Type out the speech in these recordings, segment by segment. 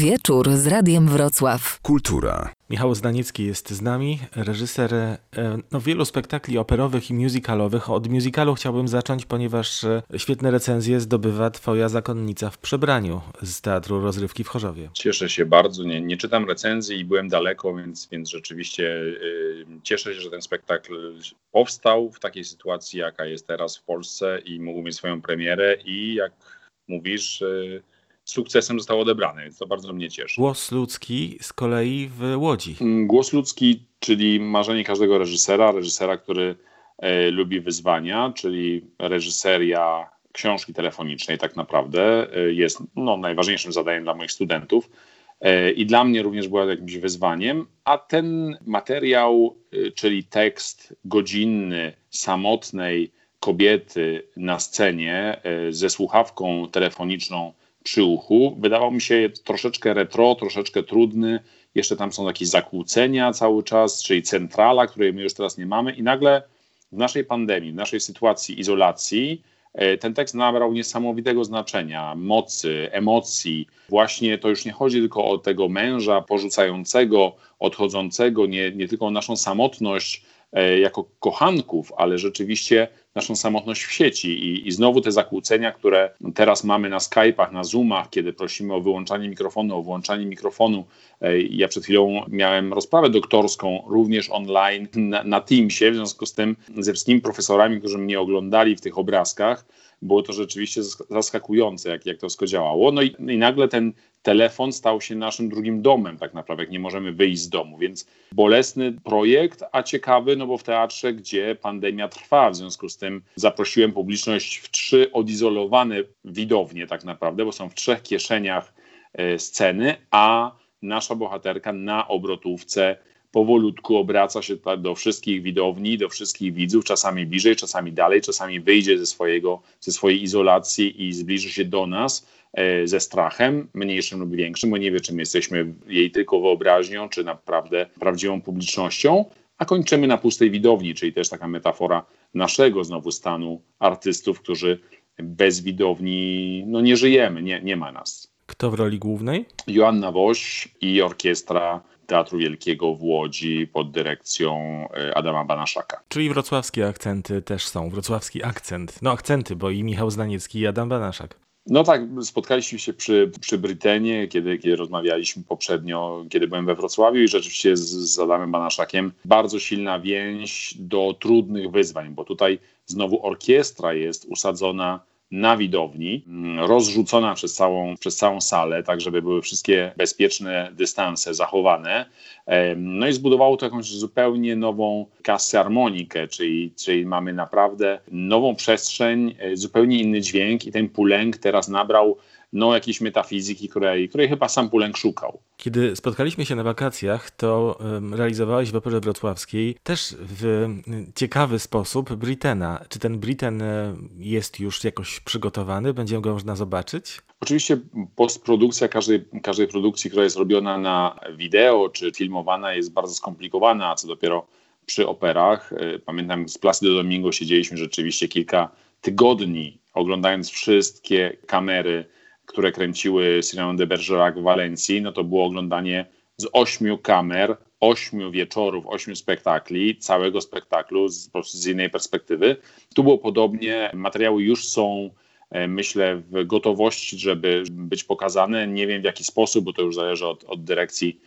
Wieczór z Radiem Wrocław. Kultura. Michał Zdaniecki jest z nami, reżyser e, no, wielu spektakli operowych i musicalowych. Od musicalu chciałbym zacząć, ponieważ e, świetne recenzje zdobywa Twoja zakonnica w przebraniu z Teatru Rozrywki w Chorzowie. Cieszę się bardzo. Nie, nie czytam recenzji i byłem daleko, więc, więc rzeczywiście y, cieszę się, że ten spektakl powstał w takiej sytuacji, jaka jest teraz w Polsce i mógł mieć swoją premierę i jak mówisz... Y, sukcesem został odebrany, więc to bardzo mnie cieszy. Głos ludzki z kolei w Łodzi. Mm, głos ludzki, czyli marzenie każdego reżysera, reżysera, który e, lubi wyzwania, czyli reżyseria książki telefonicznej tak naprawdę e, jest no, najważniejszym zadaniem dla moich studentów e, i dla mnie również była jakimś wyzwaniem, a ten materiał, e, czyli tekst godzinny, samotnej kobiety na scenie e, ze słuchawką telefoniczną przy uchu. Wydawał mi się troszeczkę retro, troszeczkę trudny. Jeszcze tam są jakieś zakłócenia cały czas, czyli centrala, której my już teraz nie mamy. I nagle w naszej pandemii, w naszej sytuacji izolacji, e, ten tekst nabrał niesamowitego znaczenia, mocy, emocji. Właśnie to już nie chodzi tylko o tego męża porzucającego, odchodzącego, nie, nie tylko o naszą samotność e, jako kochanków, ale rzeczywiście naszą samotność w sieci i, i znowu te zakłócenia, które teraz mamy na Skype'ach, na Zoomach, kiedy prosimy o wyłączanie mikrofonu, o włączanie mikrofonu. Ja przed chwilą miałem rozprawę doktorską również online na, na Teamsie, w związku z tym ze wszystkimi profesorami, którzy mnie oglądali w tych obrazkach, było to rzeczywiście zaskakujące, jak, jak to wszystko działało. No i, i nagle ten telefon stał się naszym drugim domem, tak naprawdę, nie możemy wyjść z domu. Więc bolesny projekt, a ciekawy, no bo w teatrze, gdzie pandemia trwa, w związku z tym zaprosiłem publiczność w trzy odizolowane widownie, tak naprawdę, bo są w trzech kieszeniach e, sceny, a nasza bohaterka na obrotówce powolutku obraca się do wszystkich widowni, do wszystkich widzów, czasami bliżej, czasami dalej, czasami wyjdzie ze, swojego, ze swojej izolacji i zbliży się do nas e, ze strachem, mniejszym lub większym, bo nie wie, czym jesteśmy jej tylko wyobraźnią, czy naprawdę prawdziwą publicznością, a kończymy na pustej widowni, czyli też taka metafora naszego znowu stanu artystów, którzy bez widowni no nie żyjemy, nie, nie ma nas. Kto w roli głównej? Joanna Woś i orkiestra Teatru Wielkiego w Łodzi pod dyrekcją e, Adama Banaszaka. Czyli wrocławskie akcenty też są. Wrocławski akcent. No akcenty, bo i Michał Zdaniecki i Adam Banaszak. No tak, spotkaliśmy się przy, przy Brytenie, kiedy, kiedy rozmawialiśmy poprzednio, kiedy byłem we Wrocławiu i rzeczywiście z, z Adamem Banaszakiem bardzo silna więź do trudnych wyzwań, bo tutaj znowu orkiestra jest usadzona na widowni, mm, rozrzucona przez całą, przez całą salę, tak żeby były wszystkie bezpieczne dystanse zachowane. No i zbudowało to jakąś zupełnie nową kasę harmonikę, czyli, czyli mamy naprawdę nową przestrzeń, e, zupełnie inny dźwięk i ten pulęk teraz nabrał no, jakiejś metafizyki, której, której chyba sam Pulenk szukał. Kiedy spotkaliśmy się na wakacjach, to realizowałeś w Operze Wrocławskiej też w ciekawy sposób Britena. Czy ten Briten e, jest już jakoś przygotowany? Będzie go można zobaczyć? Oczywiście postprodukcja każdej, każdej produkcji, która jest robiona na wideo czy filmowana jest bardzo skomplikowana, a co dopiero przy operach. E, pamiętam z Placido Domingo siedzieliśmy rzeczywiście kilka tygodni oglądając wszystkie kamery które kręciły Cyrano de Bergerac w Walencji, no to było oglądanie z ośmiu kamer, ośmiu wieczorów, ośmiu spektakli, całego spektaklu z, po prostu z innej perspektywy. Tu było podobnie, materiały już są e, myślę w gotowości, żeby być pokazane. Nie wiem w jaki sposób, bo to już zależy od, od dyrekcji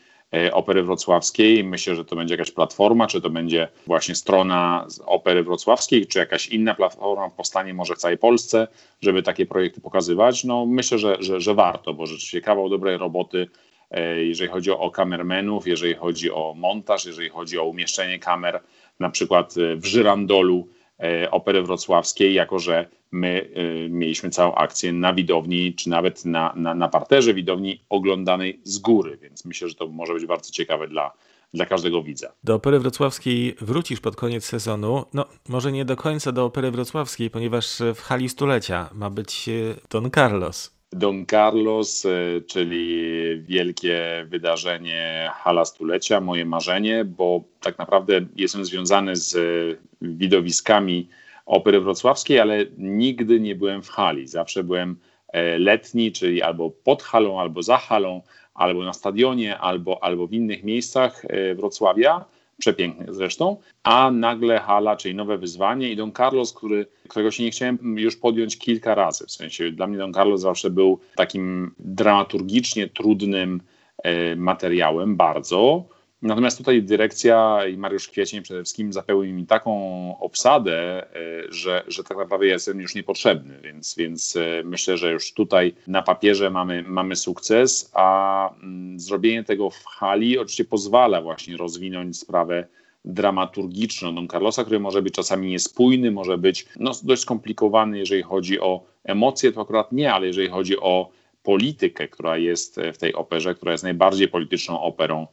Opery Wrocławskiej. Myślę, że to będzie jakaś platforma, czy to będzie właśnie strona Opery Wrocławskiej, czy jakaś inna platforma powstanie może w całej Polsce, żeby takie projekty pokazywać. No myślę, że, że, że warto, bo rzeczywiście kawał dobrej roboty e, jeżeli chodzi o kamermenów, jeżeli chodzi o montaż, jeżeli chodzi o umieszczenie kamer, na przykład e, w Żyrandolu Opery Wrocławskiej, jako że my y, mieliśmy całą akcję na widowni, czy nawet na, na, na parterze widowni oglądanej z góry, więc myślę, że to może być bardzo ciekawe dla, dla każdego widza. Do Opery Wrocławskiej wrócisz pod koniec sezonu. No, może nie do końca do Opery Wrocławskiej, ponieważ w hali stulecia ma być y, Don Carlos. Don Carlos, y, czyli wielkie wydarzenie Hala Stulecia, moje marzenie, bo tak naprawdę jestem związany z widowiskami Opery Wrocławskiej, ale nigdy nie byłem w hali. Zawsze byłem letni, czyli albo pod halą, albo za halą, albo na stadionie, albo, albo w innych miejscach Wrocławia przepięknych zresztą, a nagle hala, czyli nowe wyzwanie i Don Carlos, który, którego się nie chciałem już podjąć kilka razy. W sensie dla mnie Don Carlos zawsze był takim dramaturgicznie trudnym e, materiałem, bardzo. Natomiast tutaj dyrekcja i Mariusz Kwiecień przede wszystkim zapełnił mi taką obsadę, e, że, że tak naprawdę jestem już niepotrzebny, więc, więc e, myślę, że już tutaj na papierze mamy, mamy sukces, a mm, zrobienie tego w hali oczywiście pozwala właśnie rozwinąć sprawę dramaturgiczną Don Carlosa, który może być czasami niespójny, może być no, dość skomplikowany, jeżeli chodzi o emocje, to akurat nie, ale jeżeli chodzi o politykę, która jest w tej operze, która jest najbardziej polityczną operą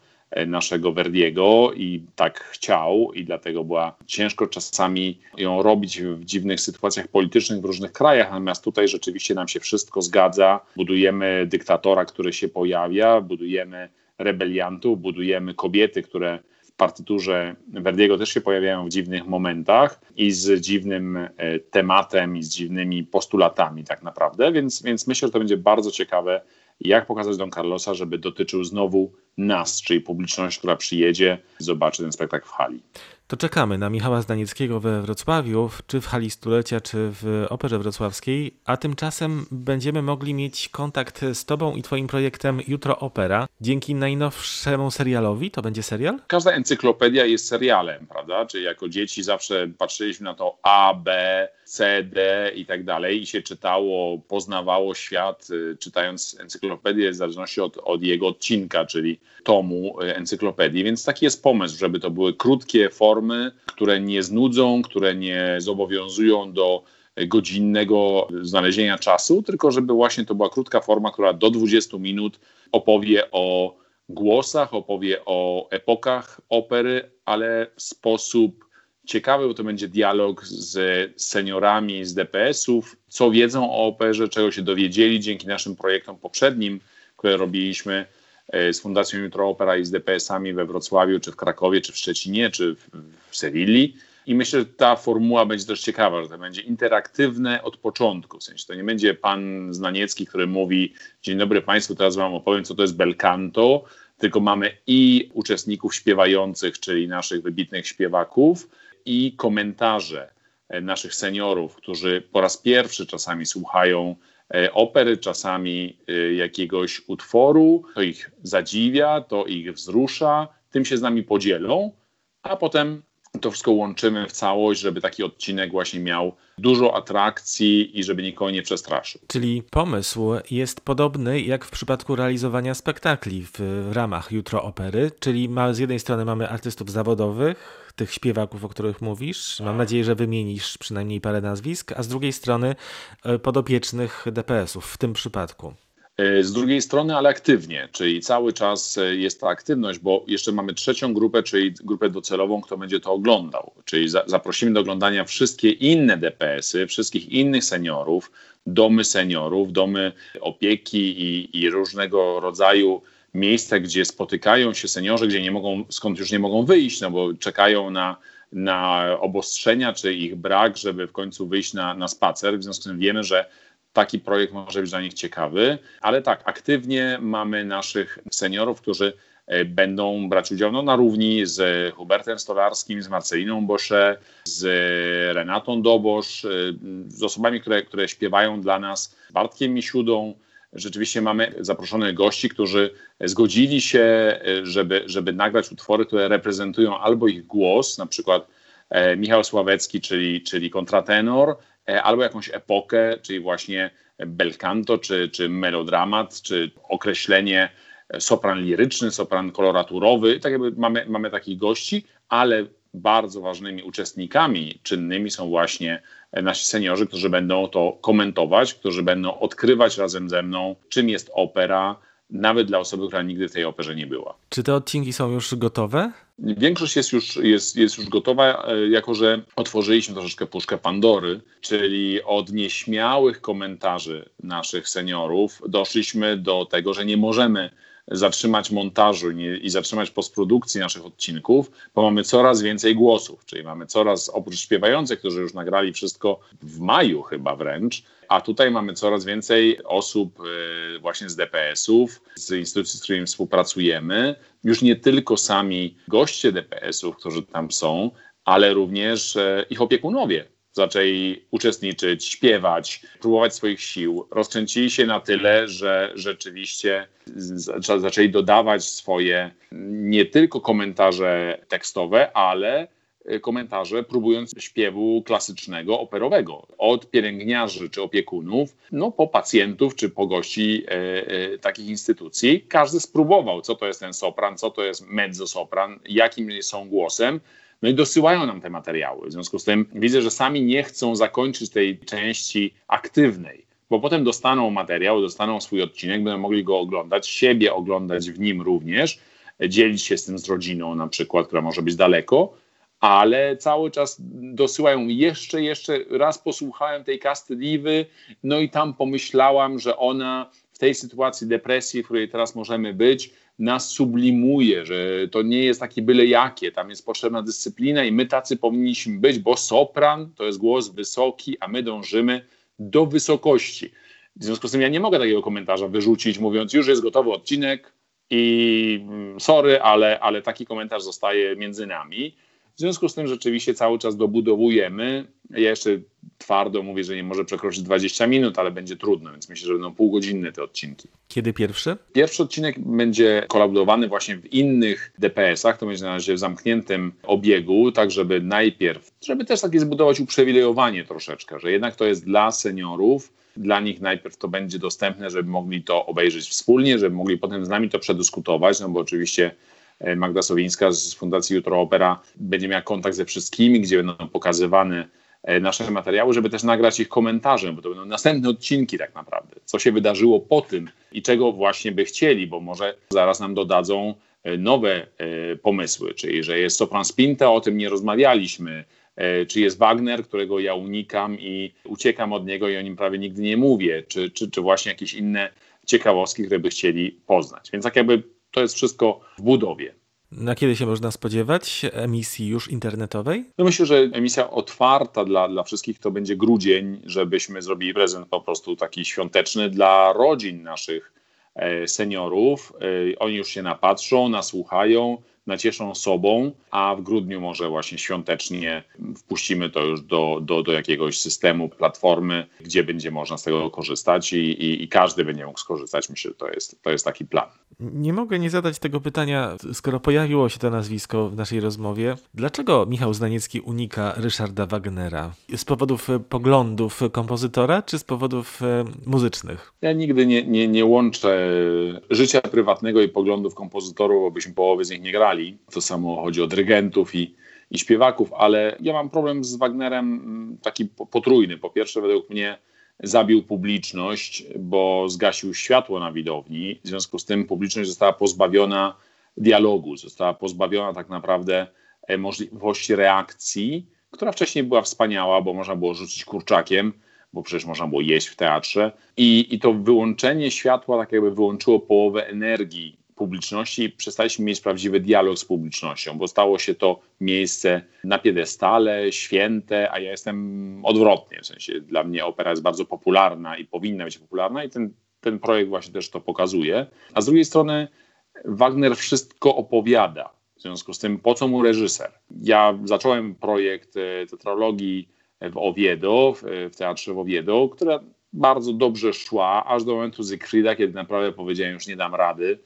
naszego Verdiego i tak chciał i dlatego była ciężko czasami ją robić w dziwnych sytuacjach politycznych w różnych krajach, natomiast tutaj rzeczywiście nam się wszystko zgadza. Budujemy dyktatora, który się pojawia, budujemy rebeliantów, budujemy kobiety, które w partyturze Verdiego też się pojawiają w dziwnych momentach i z dziwnym e, tematem i z dziwnymi postulatami tak naprawdę, więc, więc myślę, że to będzie bardzo ciekawe jak pokazać Don Carlosa, żeby dotyczył znowu nas, czyli publiczność, która przyjedzie, zobaczy ten spektakl w hali. To czekamy na Michała Zdanieckiego we Wrocławiu, czy w hali stulecia, czy w Operze Wrocławskiej, a tymczasem będziemy mogli mieć kontakt z Tobą i Twoim projektem Jutro Opera dzięki najnowszemu serialowi. To będzie serial? Każda encyklopedia jest serialem, prawda? Czyli jako dzieci zawsze patrzyliśmy na to A, B, C, D i tak dalej i się czytało, poznawało świat, y, czytając encyklopedię w zależności od, od jego odcinka, czyli tomu y, encyklopedii. Więc taki jest pomysł, żeby to były krótkie formy, które nie znudzą, które nie zobowiązują do godzinnego znalezienia czasu, tylko żeby właśnie to była krótka forma, która do 20 minut opowie o głosach, opowie o epokach opery, ale w sposób ciekawy, bo to będzie dialog z seniorami z DPS-ów, co wiedzą o operze, czego się dowiedzieli dzięki naszym projektom poprzednim, które robiliśmy e, z Fundacją Jutro Opera i z DPS-ami we Wrocławiu, czy w Krakowie, czy w Szczecinie, czy w Sewilli. I myślę, że ta formuła będzie też ciekawa, że to będzie interaktywne od początku. W sensie to nie będzie pan Znaniecki, który mówi: Dzień dobry Państwu, teraz Wam opowiem, co to jest bel canto, tylko mamy i uczestników śpiewających, czyli naszych wybitnych śpiewaków, i komentarze e, naszych seniorów, którzy po raz pierwszy czasami słuchają e, opery, czasami e, jakiegoś utworu, to ich zadziwia, to ich wzrusza, tym się z nami podzielą, a potem to wszystko łączymy w całość, żeby taki odcinek właśnie miał dużo atrakcji i żeby nikogo nie przestraszył. Czyli pomysł jest podobny jak w przypadku realizowania spektakli w ramach Jutro Opery, czyli ma, z jednej strony mamy artystów zawodowych, tych śpiewaków, o których mówisz. Mam nadzieję, że wymienisz przynajmniej parę nazwisk, a z drugiej strony e, podopiecznych DPS-ów w tym przypadku. E, z drugiej strony, ale aktywnie, czyli cały czas e, jest ta aktywność, bo jeszcze mamy trzecią grupę, czyli grupę docelową, kto będzie to oglądał. Czyli za, zaprosimy do oglądania wszystkie inne DPS-y, wszystkich innych seniorów, domy seniorów, domy opieki i, i różnego rodzaju miejsca, gdzie spotykają się seniorzy, gdzie nie mogą, skąd już nie mogą wyjść, no bo czekają na, na obostrzenia czy ich brak, żeby w końcu wyjść na, na spacer. W związku z tym wiemy, że taki projekt może być dla nich ciekawy, ale tak, aktywnie mamy naszych seniorów, którzy e, będą brać udział no, na równi z Hubertem Stolarskim, z Marceliną Bosze, z Renatą Dobosz, e, z osobami, które, które śpiewają dla nas, Bartkiem Misiudą. Rzeczywiście mamy zaproszonych gości, którzy zgodzili się, e, żeby, żeby nagrać utwory, które reprezentują albo ich głos, na przykład Michał Sławecki, czyli, czyli kontratenor, albo jakąś epokę, czyli właśnie belcanto, czy, czy melodramat, czy określenie e, sopran liryczny, sopran koloraturowy. Tak jakby mamy, mamy takich gości, ale bardzo ważnymi uczestnikami czynnymi są właśnie e, nasi seniorzy, którzy będą to komentować, którzy będą odkrywać razem ze mną, czym jest opera, nawet dla osoby, która nigdy w tej operze nie była. Czy te odcinki są już gotowe? Większość jest już, jest, jest już gotowa, e, jako że otworzyliśmy troszeczkę puszkę Pandory, czyli od nieśmiałych komentarzy naszych seniorów doszliśmy do tego, że nie możemy zatrzymać montażu i zatrzymać postprodukcji naszych odcinków, bo mamy coraz więcej głosów, czyli mamy coraz, oprócz śpiewających, którzy już nagrali wszystko w maju chyba wręcz, a tutaj mamy coraz więcej osób e, właśnie z DPS-ów, z instytucji, z którymi współpracujemy, już nie tylko sami goście DPS-ów, którzy tam są, ale również e, ich opiekunowie, zaczęli uczestniczyć, śpiewać, próbować swoich sił. Rozkręcili się na tyle, że rzeczywiście zaczęli dodawać swoje nie tylko komentarze tekstowe, ale komentarze próbując śpiewu klasycznego, operowego. Od pielęgniarzy czy opiekunów, no po pacjentów czy po gości e, e, takich instytucji. Każdy spróbował, co to jest ten sopran, co to jest mezzosopran, jakim są głosem. No i dosyłają nam te materiały. W związku z tym widzę, że sami nie chcą zakończyć tej części aktywnej, bo potem dostaną materiał, dostaną swój odcinek, będą mogli go oglądać, siebie oglądać w nim również, dzielić się z tym z rodziną na przykład, która może być daleko, ale cały czas dosyłają jeszcze, jeszcze raz posłuchałem tej kasty diwy, no i tam pomyślałam, że ona w tej sytuacji depresji, w której teraz możemy być, nas sublimuje, że to nie jest takie byle jakie, tam jest potrzebna dyscyplina i my tacy powinniśmy być, bo sopran to jest głos wysoki, a my dążymy do wysokości. W związku z tym ja nie mogę takiego komentarza wyrzucić, mówiąc, już jest gotowy odcinek i mm, sorry, ale, ale taki komentarz zostaje między nami. W związku z tym rzeczywiście cały czas dobudowujemy. Ja jeszcze twardo mówię, że nie może przekroczyć 20 minut, ale będzie trudno, więc myślę, że będą półgodzinne te odcinki. Kiedy pierwszy? Pierwszy odcinek będzie kolaborowany właśnie w innych DPS-ach, to będzie na razie w zamkniętym obiegu, tak żeby najpierw, żeby też takie zbudować uprzywilejowanie troszeczkę, że jednak to jest dla seniorów, dla nich najpierw to będzie dostępne, żeby mogli to obejrzeć wspólnie, żeby mogli potem z nami to przedyskutować, no bo oczywiście Magda Sowińska z Fundacji Jutro Opera będzie miała kontakt ze wszystkimi, gdzie będą pokazywane e, nasze materiały, żeby też nagrać ich komentarze, bo to będą następne odcinki tak naprawdę. Co się wydarzyło po tym i czego właśnie by chcieli, bo może zaraz nam dodadzą e, nowe pomysły, czyli że jest Sopran Spinta, o tym nie rozmawialiśmy, czy jest Wagner, którego ja unikam i uciekam od niego i o nim prawie nigdy nie mówię, czy, czy, czy właśnie jakieś inne ciekawostki, które by chcieli poznać. Więc tak jakby to jest wszystko w budowie. Na kiedy się można spodziewać emisji już internetowej? No myślę, że emisja otwarta dla, dla wszystkich to będzie grudzień, żebyśmy zrobili prezent po prostu taki świąteczny dla rodzin naszych e, seniorów. E, oni już się napatrzą, nasłuchają, nacieszą sobą, a w grudniu może właśnie świątecznie wpuścimy to już do, do, do jakiegoś systemu, platformy, gdzie będzie można z tego korzystać i, i, i każdy będzie mógł skorzystać. Myślę, że to jest, to jest taki plan. Nie mogę nie zadać tego pytania, skoro pojawiło się to nazwisko w naszej rozmowie. Dlaczego Michał Znaniecki unika Ryszarda Wagnera? Z powodów poglądów kompozytora, czy z powodów e, muzycznych? Ja nigdy nie, nie, nie łączę życia prywatnego i poglądów kompozytorów, bo byśmy połowy z nich nie grali to samo chodzi o dyrygentów i, i śpiewaków, ale ja mam problem z Wagnerem mm, taki potrójny. Po pierwsze, według mnie zabił publiczność, bo zgasił światło na widowni. W związku z tym publiczność została pozbawiona dialogu, została pozbawiona tak naprawdę e, możliwości reakcji, która wcześniej była wspaniała, bo można było rzucić kurczakiem, bo przecież można było jeść w teatrze. I, i to wyłączenie światła tak jakby wyłączyło połowę energii publiczności i przestaliśmy mieć prawdziwy dialog z publicznością, bo stało się to miejsce na piedestale, święte, a ja jestem odwrotnie. W sensie dla mnie opera jest bardzo popularna i powinna być popularna i ten, ten projekt właśnie też to pokazuje. A z drugiej strony Wagner wszystko opowiada. W związku z tym, po co mu reżyser? Ja zacząłem projekt e, tetralogii w Oviedo, w teatrze w Oviedo, która bardzo dobrze szła, aż do momentu Zygfrida, kiedy naprawdę powiedziałem, już nie dam rady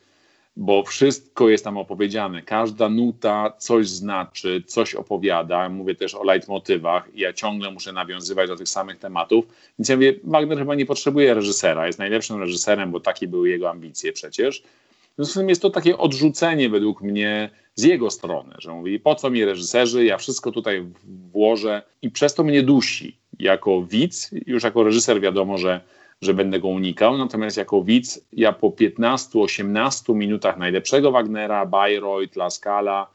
bo wszystko jest tam opowiedziane. Każda nuta coś znaczy, coś opowiada. Mówię też o leitmotywach i ja ciągle muszę nawiązywać do tych samych tematów. Więc ja mówię, Wagner chyba nie potrzebuje reżysera. Jest najlepszym reżyserem, bo takie były jego ambicje przecież. W związku z tym jest to takie odrzucenie według mnie z jego strony, że mówi, po co mi reżyserzy, ja wszystko tutaj włożę i przez to mnie dusi. Jako widz, już jako reżyser wiadomo, że że będę go unikał. Natomiast jako widz, ja po 15-18 minutach najlepszego Wagnera, Bayreuth, La Scala,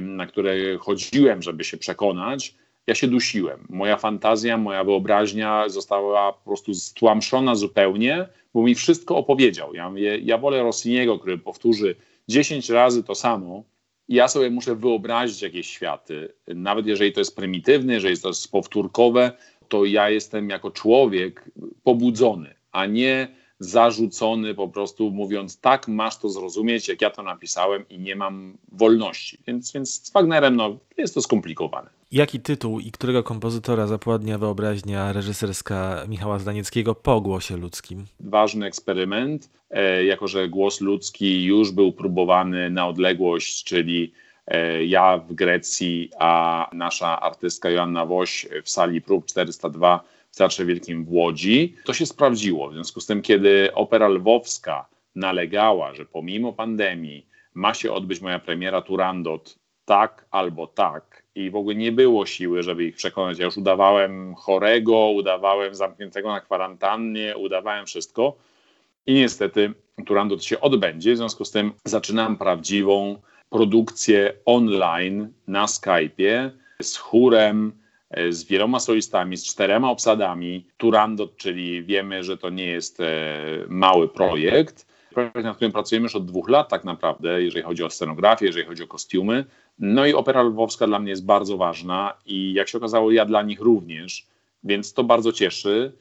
na które chodziłem, żeby się przekonać, ja się dusiłem. Moja fantazja, moja wyobraźnia została po prostu stłamszona zupełnie, bo mi wszystko opowiedział. Ja, mówię, ja wolę Rossiniego, który powtórzy 10 razy to samo, ja sobie muszę wyobrazić jakieś światy. Nawet jeżeli to jest prymitywne, jeżeli to jest powtórkowe, to ja jestem jako człowiek pobudzony, a nie zarzucony po prostu mówiąc tak, masz to zrozumieć, jak ja to napisałem i nie mam wolności. Więc, więc z Wagnerem no, jest to skomplikowane. Jaki tytuł i którego kompozytora zapładnia wyobraźnia reżyserska Michała Zdanieckiego po głosie ludzkim? Ważny eksperyment, e, jako że głos ludzki już był próbowany na odległość, czyli e, ja w Grecji, a nasza artystka Joanna Woś w sali prób 402 w Teatrze Wielkim w Łodzi. To się sprawdziło. W związku z tym, kiedy Opera Lwowska nalegała, że pomimo pandemii ma się odbyć moja premiera Turandot tak albo tak i w ogóle nie było siły, żeby ich przekonać. Ja już udawałem chorego, udawałem zamkniętego na kwarantannie, udawałem wszystko i niestety Turandot się odbędzie. W związku z tym zaczynam prawdziwą produkcję online na Skype'ie z chórem, z wieloma solistami, z czterema obsadami. Turandot, czyli wiemy, że to nie jest e, mały projekt. Projekt, nad którym pracujemy już od dwóch lat tak naprawdę, jeżeli chodzi o scenografię, jeżeli chodzi o kostiumy. No i opera lwowska dla mnie jest bardzo ważna i jak się okazało, ja dla nich również, więc to bardzo cieszy.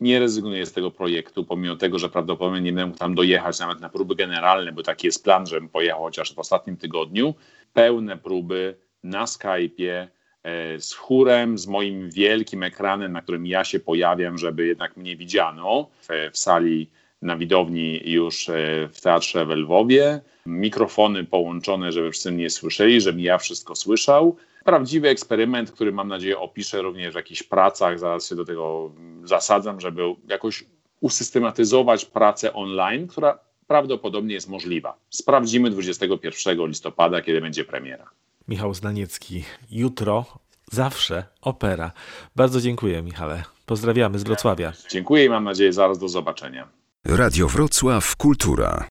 Nie rezygnuję z tego projektu, pomimo tego, że prawdopodobnie nie będę mógł tam dojechać nawet na próby generalne, bo taki jest plan, żebym pojechał chociaż w ostatnim tygodniu. Pełne próby na Skype'ie, E, z chórem, z moim wielkim ekranem, na którym ja się pojawiam, żeby jednak mnie widziano w, w sali na widowni już e, w teatrze w Lwowie. Mikrofony połączone, żeby wszyscy mnie słyszeli, żebym ja wszystko słyszał. Prawdziwy eksperyment, który mam nadzieję opiszę również w jakichś pracach. Zaraz się do tego zasadzam, żeby jakoś usystematyzować pracę online, która prawdopodobnie jest możliwa. Sprawdzimy 21 listopada, kiedy będzie premiera. Michał Znaniecki. Jutro, zawsze opera. Bardzo dziękuję, Michale. Pozdrawiamy z Wrocławia. Dziękuję i mam nadzieję zaraz do zobaczenia. Radio Wrocław Kultura.